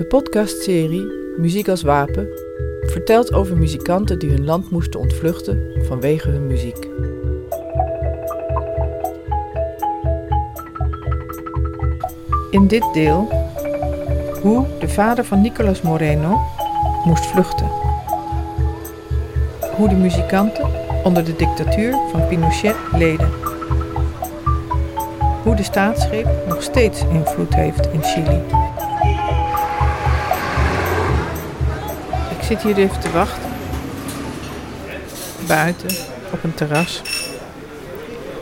De podcastserie Muziek als Wapen vertelt over muzikanten die hun land moesten ontvluchten vanwege hun muziek. In dit deel hoe de vader van Nicolas Moreno moest vluchten. Hoe de muzikanten onder de dictatuur van Pinochet leden. Hoe de staatsgreep nog steeds invloed heeft in Chili. Zit hier even te wachten. Buiten, op een terras.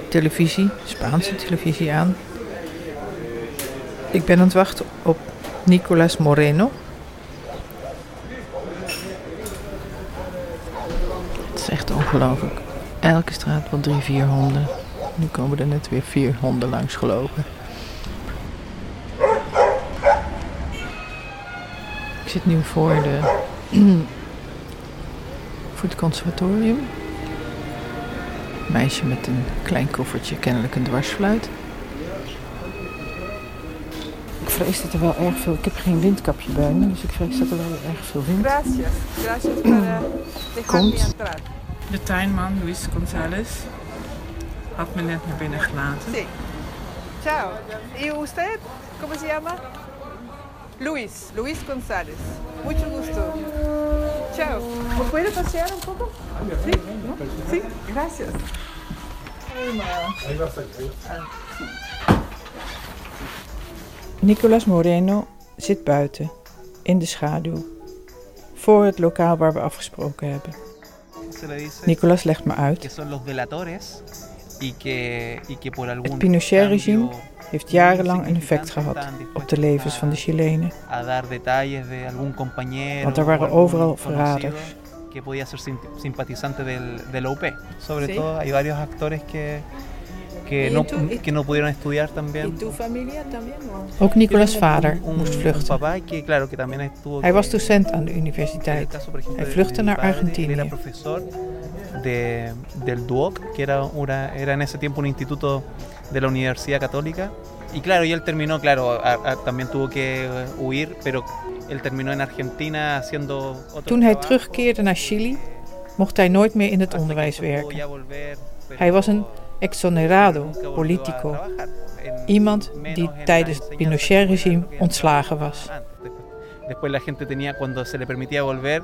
Televisie, Spaanse televisie aan. Ik ben aan het wachten op Nicolas Moreno. Het is echt ongelooflijk. Elke straat wel drie, vier honden. Nu komen er net weer vier honden langs gelopen. Ik zit nu voor, de, voor het conservatorium. Een meisje met een klein koffertje, kennelijk een dwarsfluit. Ik vrees dat er wel erg veel... Ik heb geen windkapje bij me, dus ik vrees dat er wel erg veel wind Gracias. Gracias dejarme Komt. De tuinman, Luis González, had me net naar binnen gelaten. Sí. Chao. ¿Y usted? ¿Cómo se llama? Luis. Luis González. Mucho gusto. Chao. ¿Me puede pasear un poco? Sí. ¿No? Sí. Gracias. Nicolas Moreno zit buiten, in de schaduw, voor het lokaal waar we afgesproken hebben. Nicolas legt me uit. Son los delatores y que, y que por algún Het Pinochet-regime heeft jarenlang een effect gehad op de levens van de Chilenen. a dar detalles de algún compañero Want er o waren overal verraders. que podía ser sim- simpatizante del, del OP. Sobre Sí. todo hay varios actores que, que, ¿Y no, tú- y- que no pudieron estudiar también. tu familia también? Ook Nicolas' vader un, un- moest un vluchten. papá que claro que también estuvo Hij que- was docent aan de universiteit. caso, por ejemplo, Hij vluchtte naar Argentinië. De, del DUOC, que era, una, era en ese tiempo un instituto de la Universidad Católica. Y claro, y él terminó, claro, a- a- también tuvo que eh, huir, pero él terminó en Argentina haciendo otro Toen hij terugkeerde naar Chili, mocht hij nooit meer in het onderwijs werken. Hij was een exonerado politico. Iemand die tijdens het Pinochet-regime ontslagen was. después la gente tenía, cuando se le permitía volver,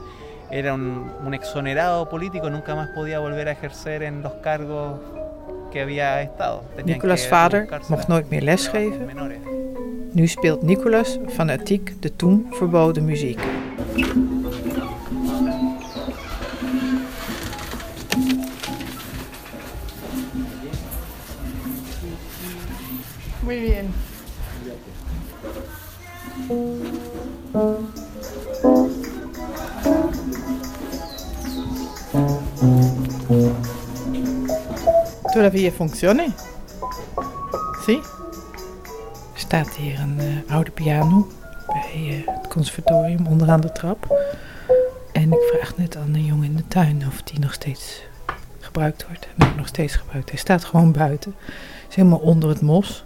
era un, un exonerado político, nunca más podía volver a ejercer en los cargos que había estado. Tenían Nicolas' que vader mocht nooit meer lesgeven. Nu speelt Nicolas fanatiek de toen verboden muziek. Muy bien. Todavía funciona. Zie? Er staat hier een eh, oude piano bij eh, het conservatorium onderaan de trap. En ik vraag net aan een jongen in de tuin of die nog steeds gebruikt wordt. En nog steeds gebruikt. Hij staat gewoon buiten. Is helemaal onder het mos.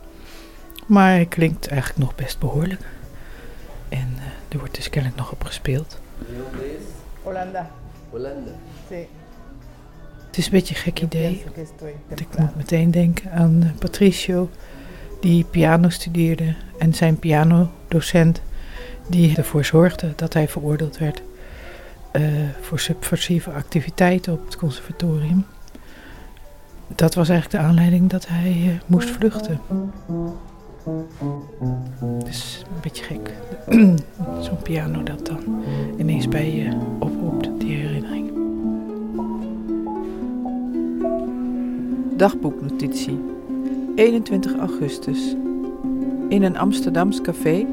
Maar hij klinkt eigenlijk nog best behoorlijk. En eh, er wordt dus kennelijk nog op gespeeld. Holanda. Holanda. Sí. Is een beetje een gek idee. Want ik moet meteen denken aan eh, Patricio, die piano studeerde. En zijn pianodocent, die ervoor zorgde dat hij veroordeeld werd eh, voor subversieve activiteiten op het conservatorium. Dat was eigenlijk de aanleiding dat hij eh, moest vluchten. Dus een beetje gek. Zo'n piano dat dan ineens bij je oproept, Dagboeknotitie. 21 augustus. In een Amsterdams café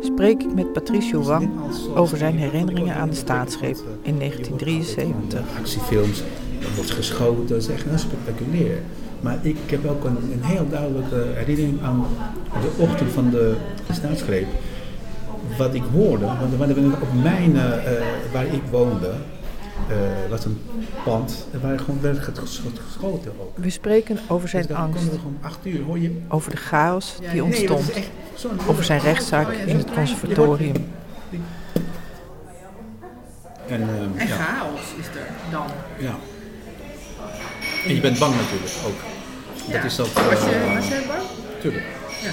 spreek ik met Patricio Wang over zijn herinneringen aan de staatsgreep in 1973. Actiefilms, er wordt geschoten, dat is echt heel spectaculair. Maar ik heb ook een, een heel duidelijke herinnering aan de ochtend van de staatsgreep. Wat ik hoorde, want want op mijn, eh, eh, waar ik woonde, eh, was een pand, waren gewoon werd ges- geschoten ook. We spreken over zijn Dus angst, gewoon acht uur, hoor je over de chaos die Nee, dat ontstond, over zijn rechtszaak in het conservatorium. En, ehm, En ja, chaos is er dan. ja. En je bent bang natuurlijk ook. Dat is ook... Was, je, eh, was jij bang? Tuurlijk. Ja.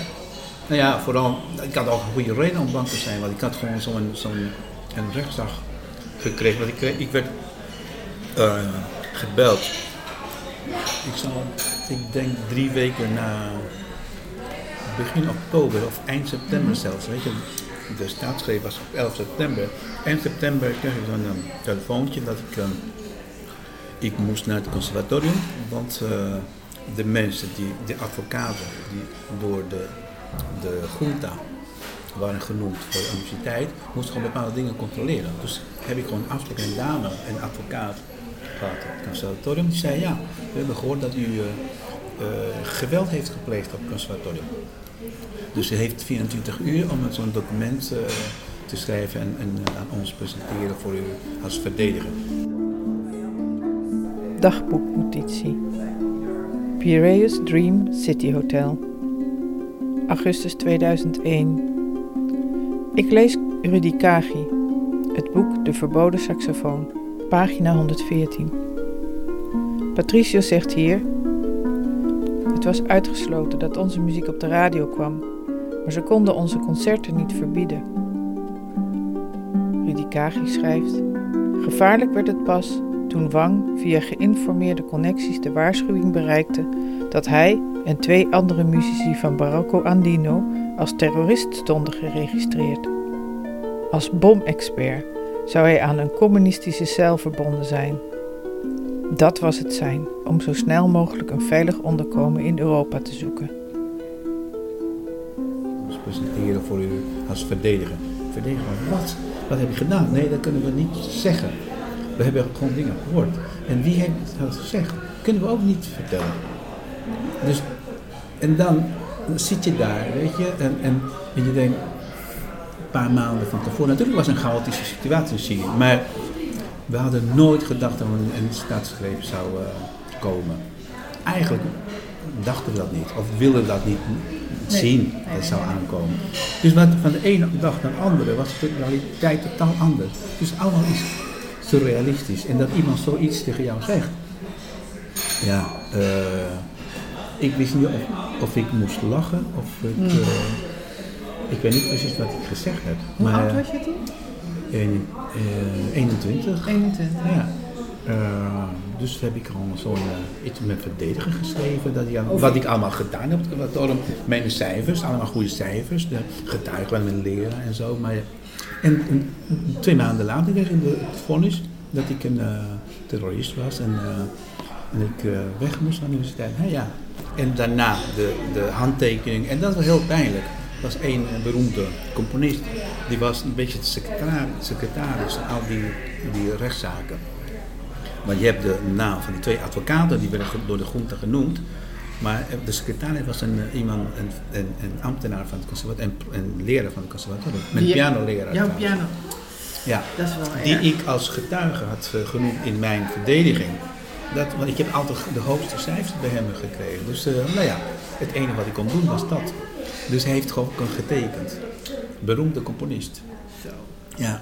Nou ja, vooral, ik had ook een goede reden om bang te zijn, want ik had gewoon zo'n zo'n een rechtsdag gekregen. Want ik, ik werd eh, gebeld. Ik zal, ik denk drie weken na begin oktober of eind september zelfs, weet je. De staatsgreep was op 11 september. Eind september kreeg ik dan een telefoontje dat ik, eh, ik moest naar het conservatorium, want eh, de mensen, die, de advocaten die door de, de junta waren genoemd voor de universiteit, moesten gewoon bepaalde dingen controleren. Dus heb ik gewoon afspraak een dame, een advocaat het conservatorium. Die zei ja, we hebben gehoord dat u eh, eh, geweld heeft gepleegd op het conservatorium. Dus ze heeft 24 uur om zo'n document eh, te schrijven en, en aan ons presenteren voor u als verdediger. Dagboeknotitie. Piraeus Dream City Hotel. Augustus 2001. Ik lees Rudy Kagi. Het boek De Verboden Saxofoon. Pagina 114. Patricio zegt hier... Het was uitgesloten dat onze muziek op de radio kwam, maar ze konden onze concerten niet verbieden. Rudy Kagi schrijft... Gevaarlijk werd het pas toen Wang via geïnformeerde connecties de waarschuwing bereikte dat hij en twee andere muzici van Barocco Andino als terrorist stonden geregistreerd. Als bomexpert zou hij aan een communistische cel verbonden zijn. Dat was het zijn om zo snel mogelijk een veilig onderkomen in Europa te zoeken. ons presenteren voor u als verdediger. Verdediger, wat? Wat heb je gedaan? Nee, dat kunnen we niet zeggen. We hebben gewoon dingen gehoord. En wie heeft dat gezegd? Kunnen we ook niet vertellen. Dus, en dan zit je daar, weet je, en, en, en je denkt, paar maanden van tevoren, natuurlijk was het een chaotische situatie in Syrië, maar we hadden nooit gedacht dat er een, een staatsgreep zou eh, komen. Eigenlijk dachten we dat niet, of wilden we dat niet zien dat het zou aankomen. Dus wat, van de ene dag naar de andere was de realiteit totaal anders. Dus allemaal is surrealistisch. En dat iemand zoiets tegen jou zegt. Ja, eh, ik wist niet of, of ik moest lachen of ik... eh, ik weet niet precies wat ik gezegd heb. Hoe maar, oud was je toen? een- eh, 21. 21. Ja. Eh, dus heb ik gewoon zo'n eh, iets met verdediger geschreven. Dat aan- Wat ik allemaal gedaan heb. Wat door mijn cijfers, allemaal goede cijfers. De getuigen van mijn leraar en zo. Maar, en, en twee maanden later kreeg ik de- het vonnis dat ik een terrorist was. En, en ik weg moest van de universiteit. Ja, ja. En daarna de, de handtekening. En dat was heel pijnlijk. Was één eh, beroemde componist. Die was een beetje de secretaris, secretaris van al die, die rechtszaken. Want je hebt de naam van die twee advocaten, die werden door de groente genoemd. Maar eh, de secretaris was een, eh, iemand, een, een, een ambtenaar van het conservatorium, een, een leraar van het conservatorium. Mijn Die- pianoleraar. Trouwens. piano. Ja, Dat is wel die erg. ik als getuige had genoemd in mijn verdediging. Dat, want ik heb altijd de hoogste cijfers bij hem gekregen. Dus nou ja, het enige wat ik kon doen was dat. Dus hij heeft gewoon getekend. Beroemde componist. Zo. Ja,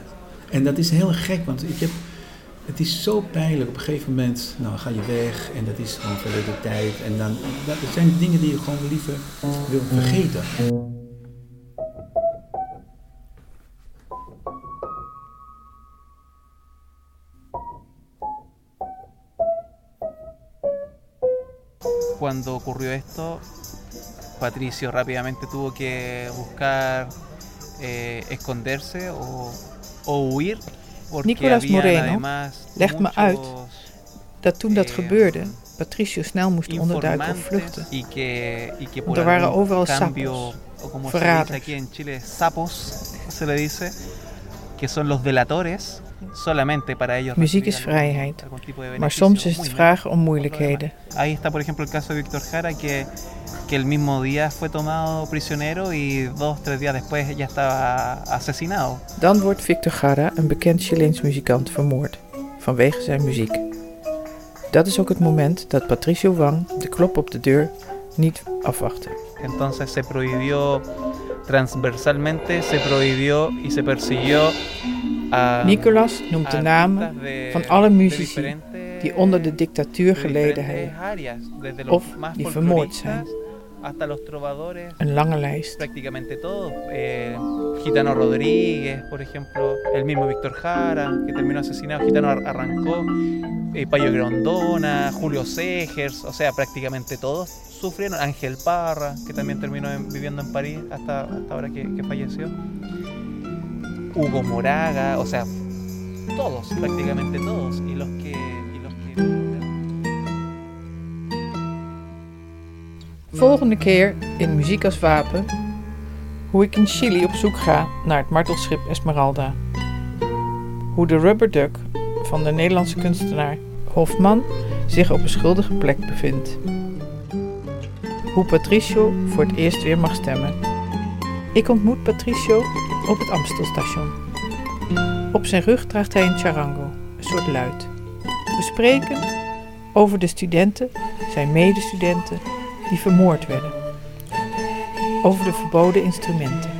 en dat is heel gek, want ik heb, het is zo pijnlijk. Op een gegeven moment nou, ga je weg en dat is gewoon verleden tijd. En dan, dat zijn dingen die je gewoon liever wil vergeten. Cuando ocurrió esto, Patricio rápidamente tuvo que buscar eh, esconderse o, o huir. Porque Nicolás habían Moreno además legt me uit Dat toen dat Eh, gebeurde, Patricio snel moest onderduiken of vluchten. y que, y que Want er waren overal sapos, se verraders. dice aquí en Chile, sapos, se le dice, que son los delatores. Muziek is vrijheid, Maar soms is het vragen om moeilijkheden. Ahí está, por ejemplo, el caso de Víctor Jara, que, que el mismo día fue tomado prisionero y dos, tres días después ya estaba asesinado. Dan wordt Victor Gara, een bekend Chileens muzikant, vermoord. Vanwege zijn muziek. Dat is ook het moment dat Patricio Wang de klop op de deur niet afwachtte. Entonces se prohibió transversalmente se prohibió y se persiguió Nicolas noemt de namen van alle muzici die onder de dictatuur de geleden hebben. of die vermoord folcloristas hasta los trovadores, Een lange lijst. prácticamente todos. Eh, Gitano Rodríguez, por ejemplo, el mismo Víctor Jara, que terminó asesinado, Gitano Ar- Arrancó, eh, Payo Grondona, Julio Segers, o sea, prácticamente todos sufrieron. Ángel Parra, que también terminó en- viviendo en París hasta, hasta ahora que, que falleció. Hugo Moraga, o sea, todos, prácticamente todos. Y los que. Los que Volgende keer in Muziek als Wapen hoe ik in Chili op zoek ga naar het martelschip Esmeralda. Hoe de Rubber Duck van de Nederlandse kunstenaar Hofman zich op een schuldige plek bevindt. Hoe Patricio voor het eerst weer mag stemmen. Ik ontmoet Patricio op het Amstelstation. Op zijn rug draagt hij een charango, een soort luid. We spreken over de studenten, zijn medestudenten, die vermoord werden. Over de verboden instrumenten.